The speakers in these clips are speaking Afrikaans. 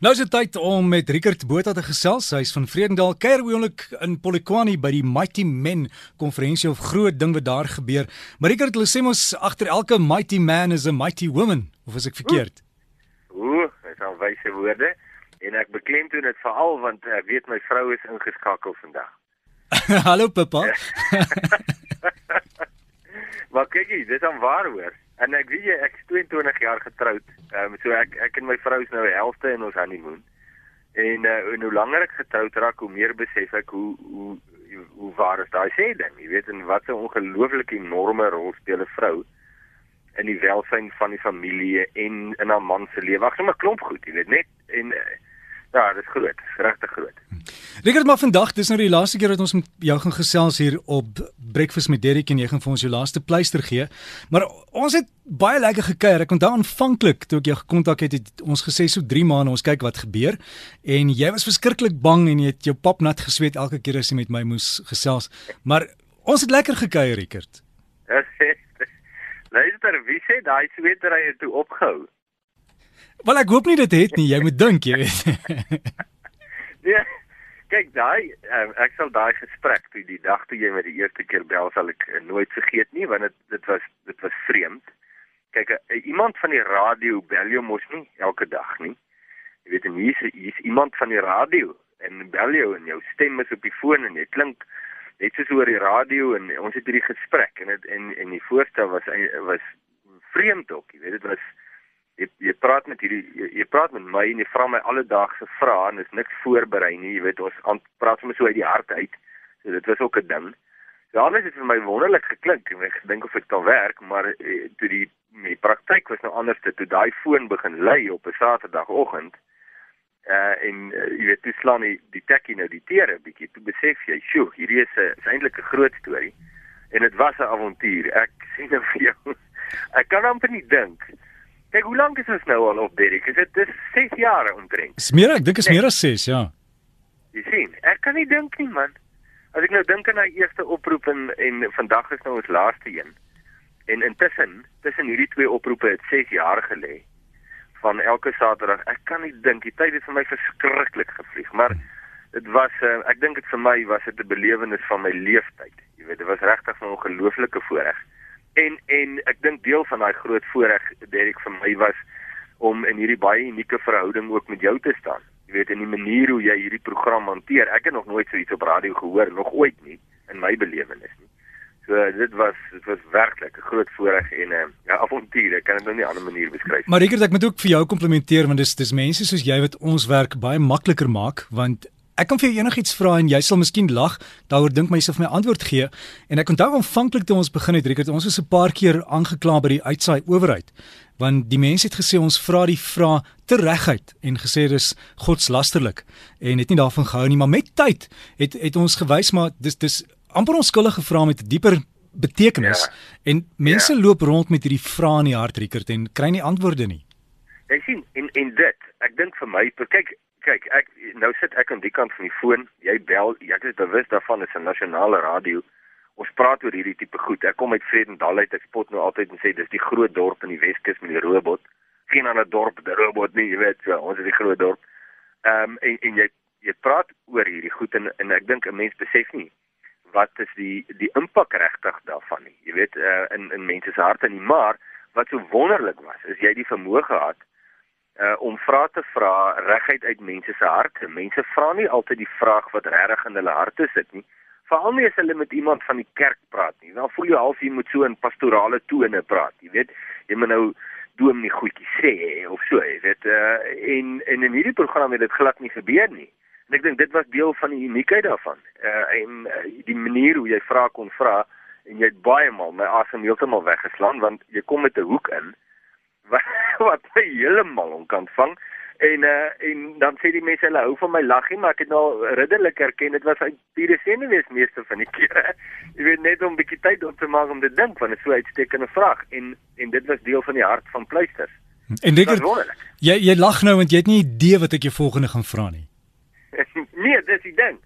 Nou is dit tyd om met Rickert Botha te gesels. Hy is van Vredendal, kuier oomblik in Polokwane by die Mighty Men konferensie of groot ding wat daar gebeur. Maar Rickert, hulle sê mos agter elke mighty man is a mighty woman, of is ek verkeerd? Ooh, dis al wyse woorde en ek beklemtoon dit veral want ek weet my vrou is ingeskakel vandag. Hallo Pippa. maar kykie, dis aan waar hoor. En ek weet jy ek is 22 jaar getroud. Ehm um, so ek ek en my vrou is nou die helfte in ons honeymoon. En uh, en hoe langer ek getroud raak, hoe meer besef ek hoe hoe hoe waar is daai sê ding. Jy weet en wat 'n ongelooflike enorme rol speel 'n vrou in die welstand van die familie en in haar man se lewe. Ag, sommer klomp goed, jy weet net en uh, Ja, dit is groot, regtig groot. Rickert, maar vandag, dis nou die laaste keer dat ons met jou gaan gesels hier op Breakfast met Derrick en jy gaan vir ons jou laaste pleister gee. Maar ons het baie lekker gekuier. Ek onthou aanvanklik toe ek jou gekontak het, het ons gesê so 3 maande ons kyk wat gebeur en jy was verskriklik bang en jy het jou pap nat gesweet elke keer as jy met my moes gesels. Maar ons het lekker gekuier, Rickert. Luister, wie sê daai sweetery het toe opgehou? Wel ek hoop nie dit het nie, jy moet dink, jy weet. nee. Kyk, daai um, ek sal daai gesprek toe die dag toe jy my die eerste keer bel sal ek uh, nooit vergeet nie want dit dit was dit was vreemd. Kyk, uh, iemand van die radio bel jou mos nie elke dag nie. Jy weet en hier's hier's iemand van die radio en bel jou en jou stem is op die foon en jy klink net soos oor die radio en ons het hierdie gesprek en het, en en die voorstel was was vreemd ook, jy weet dit was jy jy praat met hierdie jy, jy praat met my en jy vra my alledaagse vrae en is niks voorberei nie jy weet ons aan, praat sommer so uit die hart uit. So dit was ook 'n ding. Ja alles het vir my wonderlik geklink. En ek dink of dit kan werk maar eh, toe die die praktyk was nou anders toe daai foon begin lui op 'n saterdagoggend uh en uh, jy weet toe slaan die die tekkie nou die tere bietjie. Toe besef jy sjoe hierdie is 'n is eintlik 'n groot storie. En dit was 'n avontuur. Ek sê nou vir jou. Ek kan amper nie dink Kyk, hoe lank is ons nou al op Derrick? Is dit dis 6 jaar omtrent? Dis meer, ek dink is meer as 6, ja. Jy sien, ek kan nie dink nie, man. As ek nou dink aan daai eerste oproep en en vandag is nou ons laaste een. En intussen, tussen hierdie twee oproepe het 6 jaar gelê van elke Saterdag. Ek kan nie dink die tyd het vir my verskriklik gevlieg, maar dit was uh, ek dink dit vir my was dit 'n belewenis van my lewenstyd. Jy weet, dit was regtig 'n ongelooflike voorreg. En en ek dink deel van daai groot voorreg Derek vir my was om in hierdie baie unieke verhouding ook met jou te staan. Jy weet in die manier hoe jy hierdie program hanteer. Ek het nog nooit so iets op radio gehoor nog ooit nie in my belewenis nie. So dit was dit was werklik 'n groot voorreg en 'n uh, ja, avontuur. Ek kan dit nou nie op 'n ander manier beskryf nie. Maar Rickert, ek moet ook vir jou komplimenteer want dis dis mense soos jy wat ons werk baie makliker maak want Ek kan vir jou enigiets vra en jy sal miskien lag daaroor dink myself my antwoord gee. En ek onthou aanvanklik toe ons begin het, Rickert, ons was 'n paar keer aangekla by die uitsaai owerheid. Want die mense het gesê ons vra die vrae te reguit en gesê dis godslasterlik en het nie daarvan gehou nie, maar met tyd het het ons gewys maar dis dis amper onskuldige vrae met 'n dieper betekenis ja. en mense ja. loop rond met hierdie vrae in die hart, Rickert, en kry nie antwoorde nie. Jy sien, en en dit, ek dink vir my, kyk, kyk, ek nou sit ek aan die kant van die foon. Jy bel, ek is bewus daarvan is 'n nasionale radio. Ons praat oor hierdie tipe goed. Ek kom uit Vredendal uit. Ek spot nou altyd en sê dis die groot dorp in die Weskus met die robot. Geen ander dorp die robot nie, jy weet, so, ons is die groot dorp. Ehm um, en en jy jy praat oor hierdie goed en en ek dink 'n mens besef nie wat is die die impak regtig daarvan nie. Jy weet uh, in in mense se harte nie, maar wat so wonderlik was, is jy die vermoë gehad uh, om vrae te vra reguit uit mense se harte. Mense vra nie altyd die vraag wat regtig in hulle harte sit nie. Veral nie as hulle met iemand van die kerk praat nie. Dan voel jy half jy moet so in pastorale tone praat. Jy weet, jy moet nou doen nie goedjie sê of so, jy weet. Uh, en en in hierdie program het dit glad nie gebeur nie. En ek dink dit was deel van die uniekheid daarvan. Uh, en uh, die manier hoe jy vra kon vra en jy het baie maal my asem heeltemal weggeslaan want jy kom met 'n hoek in wat, my heeltemal onkant vang. En uh, en dan sê die mense hulle hou van my laggie maar ek het nou ridderlik erken dit was uit pure senuwees meeste van die kere. Jy weet net om 'n bietjie tyd op te maak om te dink want dit is so uitstekende vraag. En en dit was deel van die hart van pleisters. En dikker jy jy lag nou want jy het nie idee wat ek jou volgende gaan vra nie. Nee dis die ding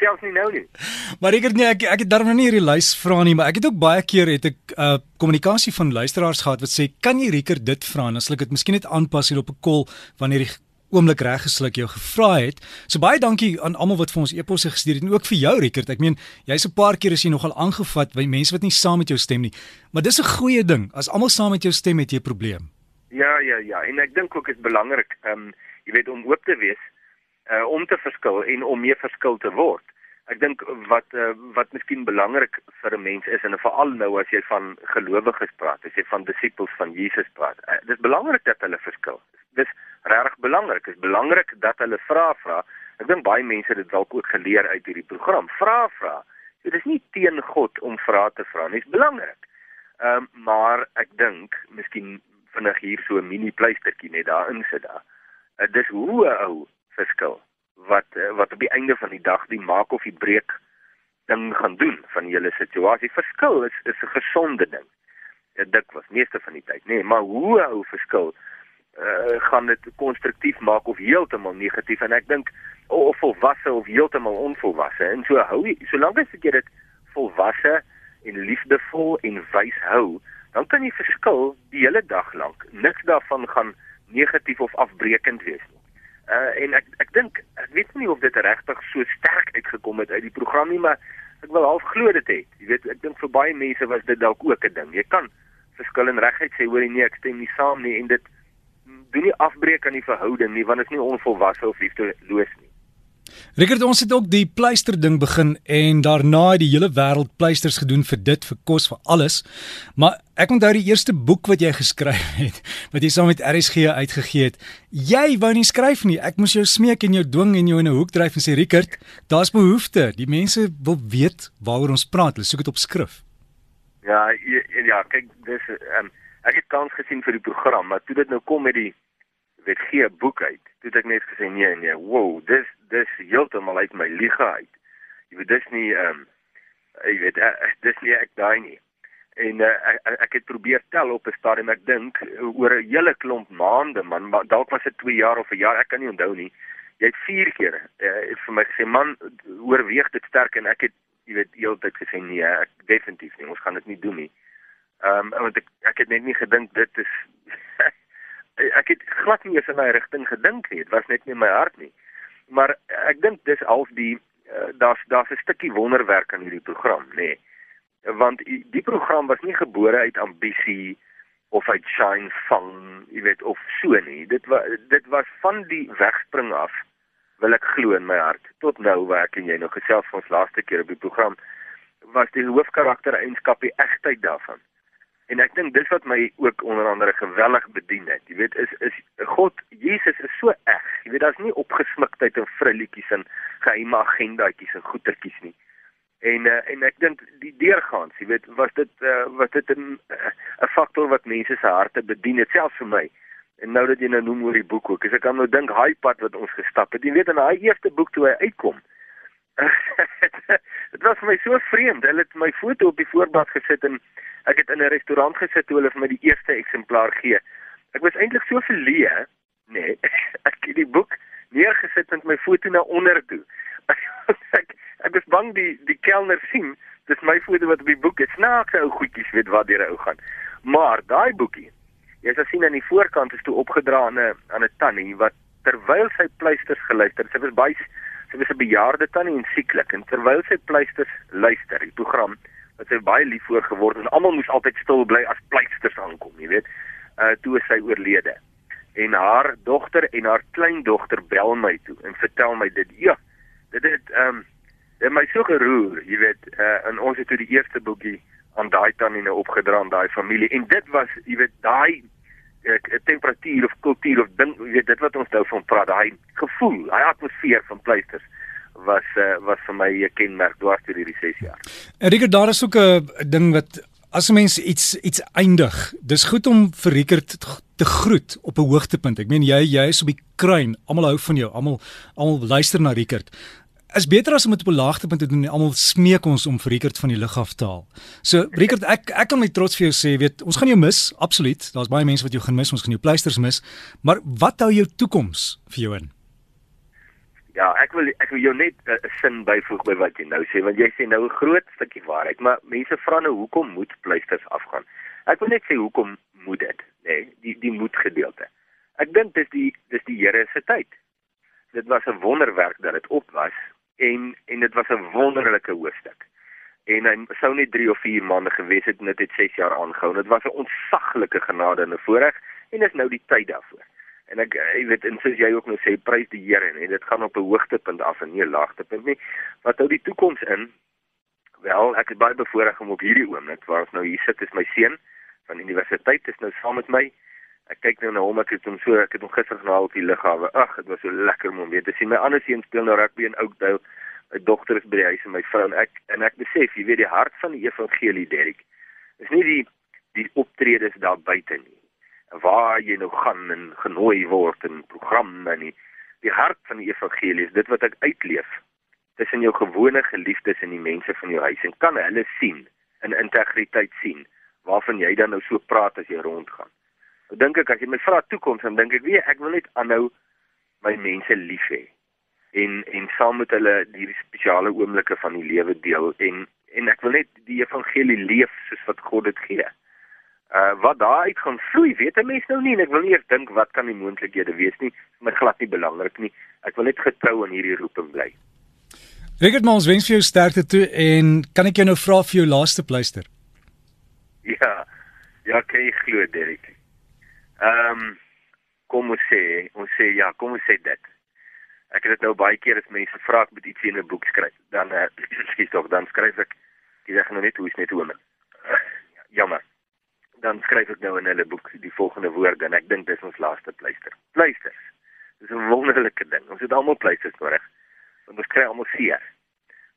selfs nie nou nie. Maar ek het nie ek ek het daarom nie hierdie lys vra nie, maar ek het ook baie keer het ek uh, kommunikasie van luisteraars gehad wat sê, "Kan jy Rieker dit vra?" En as ek dit miskien net aanpas hier op 'n kol wanneer die oomblik reggesluk jou gevra het. So baie dankie aan almal wat vir ons e-posse gestuur het en ook vir jou Rickert. Ek meen, jy's 'n paar keer as jy nogal aangevat by mense wat nie saam met jou stem nie. Maar dis 'n goeie ding. As almal saam met jou stem het jy 'n probleem. Ja, ja, ja. En ek dink ook is belangrik, ehm um, jy weet om oop te wees, uh om te verskil en om meer verskil te word. Ek dink wat uh, wat miskien belangrik vir 'n mens is en veral nou as jy van gelowiges praat, as jy van disippels van Jesus praat. Uh, dit is belangrik dat hulle verskil. Dis regtig belangrik. Dit is belangrik dat hulle vra vra. Ek dink baie mense het dit dalk ook geleer uit hierdie program. Vra vra. Dit is nie teen God om vrae te vra nie. Dit is belangrik. Ehm um, maar ek dink miskien vinnig hier so 'n mini pleistertjie net daarin sit daar. Uh, dis hoe 'n ou verskil wat uh, wat op die einde van die dag die maak of die breek ding gaan doen van hele situasie. Verskil is is 'n gesonde ding. Dit dik was meeste van die tyd, nê, nee, maar hoe 'n ou verskil uh, gaan dit konstruktief maak of heeltemal negatief en ek dink of volwasse of heeltemal onvolwasse. En so hou jy solank as jy dit volwasse en liefdevol en wys hou, dan kan jy verskil die hele dag lank. Niks daarvan gaan negatief of afbreekend wees nie. Uh en ek ek dink ek weet nie of dit regtig so sterk uitgekom het uit die program nie, maar ek wil half glo dit het. Jy weet, ek dink vir baie mense was dit dalk ook 'n ding. Jy kan verskil en reguit sê hoor nee, ek stem nie saam nie en dit doen nie afbreek aan die verhouding nie, want dit is nie onvolwasse of liefdeloos nie. Rickert, ons het ook die pleister ding begin en daarna het die hele wêreld pleisters gedoen vir dit, vir kos, vir alles. Maar ek onthou die eerste boek wat jy geskryf het, wat jy saam met RSG uitgegee het. Jy wou nie skryf nie. Ek moes jou smeek en jou dwing en jou in 'n hoek dryf en sê Rickert, daar's behoefte. Die mense wil weet waaroor ons praat. Hulle soek dit op skrif. Ja, ja, ja kyk, dis um, ek het kans gesien vir die program, maar toe dit nou kom met die weet gee 'n boek uit. Toe het ek net gesê nee nee, wow, dis dis heeltemal uit my liga uit. Jy weet dis nie ehm um, jy weet uh, dis nie ek daai nie. En uh, ek, ek het probeer tel op 'n stadium ek dink oor 'n hele klomp maande man, maar dalk was dit 2 jaar of 'n jaar, ek kan nie onthou nie. Jy het 4 keer uh, vir my gesê man, oorweeg dit sterk en ek het jy weet heeltyd gesê nee, ek definitief nie, ons gaan dit nie doen nie. Ehm um, want ek ek het net nie gedink dit is ek het glad nie eens in daai rigting gedink nie. Dit was net nie my hart nie. Maar ek dink dis half die uh, daar's daar's 'n stukkie wonderwerk aan hierdie program, nê. Nee. Want die program was nie gebore uit ambisie of uit shine van, jy weet, of so nie. Dit was dit was van die wegspring af wil ek glo in my hart tot nou werk en jy nou gesels van ons laaste keer op die program was die hoofkarakter eienskap die egtheid daarvan. En ek dink dis wat my ook onder andere geweldig bedien het. Jy weet is is God Jesus is so eg. Jy weet daar's nie opgesmiktheid en vrilletjies en geheime agendaatjies en goetertjies nie. En uh, en ek dink die deurgaans, jy weet, was dit uh, was dit 'n 'n uh, faktor wat mense se harte bedien het selfs vir my. En nou dat jy nou noem oor die boek ook, ek kan nou dink hy pad wat ons gestap het. Jy weet in daai eerste boek toe hy uitkom. Dit was vir my so vreemd. Hulle het my foto op die voorblad gesit en Ek het in 'n restaurant gesit toe hulle vir my die eerste eksemplaar gee. Ek was eintlik so verleë, nê. Nee, ek het die boek neergesit met my foto na onder toe. ek ek was bang die die kelner sien dis my foto wat op die boek is. Snaakse ou goedjies weet wat deur ou gaan. Maar daai boekie, jy sal sien aan die voorkant is toe opgedra aan 'n aan 'n tannie wat terwyl sy pleisters geluister. Sy was baie sy was 'n bejaarde tannie en sieklik en terwyl sy pleisters luister, die program wat sy baie lief voor geword en almal moes altyd stil bly as pleisters aankom, jy weet. Uh toe is sy oorlede. En haar dogter en haar kleindogter bel my toe en vertel my dit. Ja, dit het ehm um, dit my so geroer, jy weet, uh en ons het toe die eerste boekie aan daai tannie nou opgedra aan daai familie en dit was, jy weet, daai temperatuur of kultuur of ding, weet, dit wat ons nou van praat, daai gevoel, daai atmosfeer van pleisters was uh, was vir my 'n kenmerk dwars deur hierdie 6 jaar. Enrique, daar is ook 'n ding wat as 'n mens iets iets eindig, dis goed om vir Rickert te groet op 'n hoogtepunt. Ek meen jy jy is op die kruin. Almal hou van jou. Almal almal luister na Rickert. Is beter as om dit op 'n laagtepunt te doen. Almal smeek ons om vir Rickert van die lug af te haal. So Rickert, ek ek kan met trots vir jou sê, weet, ons gaan jou mis, absoluut. Daar's baie mense wat jou gaan mis, ons gaan jou pleisters mis. Maar wat hou jou toekoms vir jou in? Ja, ek wil ek wil jou net 'n uh, sin byvoeg by wat jy nou sê want jy sê nou 'n groot stukkie waarheid, maar mense vra nou hoekom moet pleisters afgaan? Ek wil net sê hoekom moet dit, nê, nee, die die moed gedeelte. Ek dink dis die dis die Here se tyd. Dit was 'n wonderwerk dat dit op was en en dit was 'n wonderlike hoofstuk. En hy sou net 3 of 4 maande gewees het en dit het 6 jaar aangehou. Dit was 'n ontsaglike genade en 'n voorreg en is nou die tyd daarvoor. En ek jy weet en soos jy ook nou sê, prys die Here en dit gaan op 'n hoogtepunt af en nie 'n laagtepunt nie. Wat hou die toekoms in? Wel, ek is baie bevoorreg om op hierdie oomblik waar ons nou hier sit, is my seun van universiteit is nou saam met my. Ek kyk nou na hom, ek het hom so, ek het hom gister gehaal op die lughawe. Ag, dit was so lekker om weer te sien. My ander seun speel nou rugby in Oakdale. My dogter is by die huis en my vrou en ek en ek besef, jy weet die hart van die evangelie, Derek, is nie die die optredes daar buite nie waar jy nou gaan en genooi word in programme nie. Die hart van die evangelie is dit wat ek uitleef tussen jou gewone geliefdes en die mense van jou huis en kan hulle sien in integriteit sien waarvan jy dan nou so praat as jy rondgaan. Dink ek as jy my vra toekoms dan dink ek weet ek wil net aanhou my mense lief hê en en saam met hulle hierdie spesiale oomblikke van die lewe deel en en ek wil net die evangelie leef soos wat God dit gee uh wat daaruit gaan vloei, weet 'n mens nou nie en ek wil nie eers dink wat kan die moontlikhede wees nie, maar glad nie belangrik nie. Ek wil net getrou aan hierdie roeping bly. Regtig maar ons wens vir jou sterkte toe en kan ek jou nou vra vir jou laaste pleister? Ja. Ja, kyk glo Derek. Ehm um, kom ons sê, ons sê ja, kom ons sê dit. Ek het dit nou baie keer as mense vra ek moet iets in 'n boek skryf, dan uh, skiet tog dan skryf ek jy sê nou net hoe is net hoe men. Jammer dan skryf ek nou in hulle boek die volgende woorde en ek dink dis ons laaste pleister. Pleisters. Dis 'n wonderlike ding. Ons het almal pleisters nodig. Ons kry almal seer.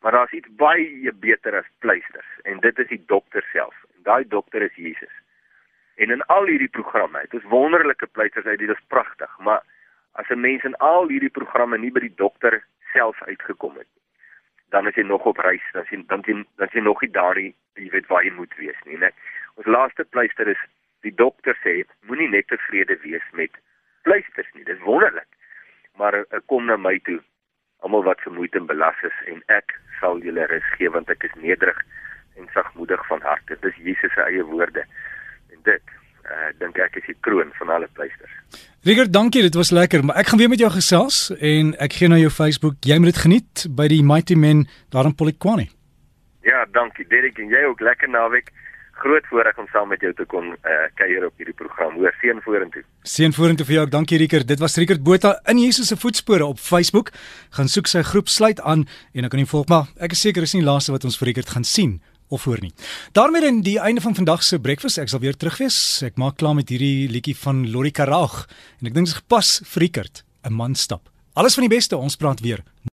Maar daar's iets baie beter as pleisters en dit is die dokter self. En daai dokter is Jesus. En in al hierdie programme, dit is wonderlike pleisters uit, dit is pragtig, maar as 'n mens in al hierdie programme nie by die dokter self uitgekom het nie, dan is jy nog op reis, dan sien dan sien dan sien nog nie daardie jy weet waar jy moet wees nie, né? Ons laaste pleister is die dokter sê moenie net tevrede wees met pleisters nie. Dis wonderlik. Maar uh, kom na my toe almal wat vermoeid en belas is en ek sal julle rus gee want ek is nederig en sagmoedig van hart. Dit is Jesus se eie woorde. Dit uh dink ek is die kroon van alle pleisters. Rigger, dankie, dit was lekker, maar ek gaan weer met jou gesels en ek gee nou jou Facebook. Jy moet dit geniet by die Mighty Men daar in Polokwane. Ja, dankie Derek en jy ook lekker naweek groot voorreg om saam met jou te kom uh, kuier op hierdie program. Hoor seën vorentoe. Seën vorentoe vir jou. Dankie Rieker. Dit was Rieker Botha in Jesus se voetspore op Facebook. Gaan soek sy groep sluit aan en dan kan jy volg maar. Ek is seker is nie laaste wat ons vir Rieker gaan sien of hoor nie. daarmee dan die einde van vandag se breakfast. Ek sal weer terug wees. Ek maak klaar met hierdie liedjie van Lori Karag en ek dink dit is gepas vir Rieker, 'n man stap. Alles van die beste. Ons praat weer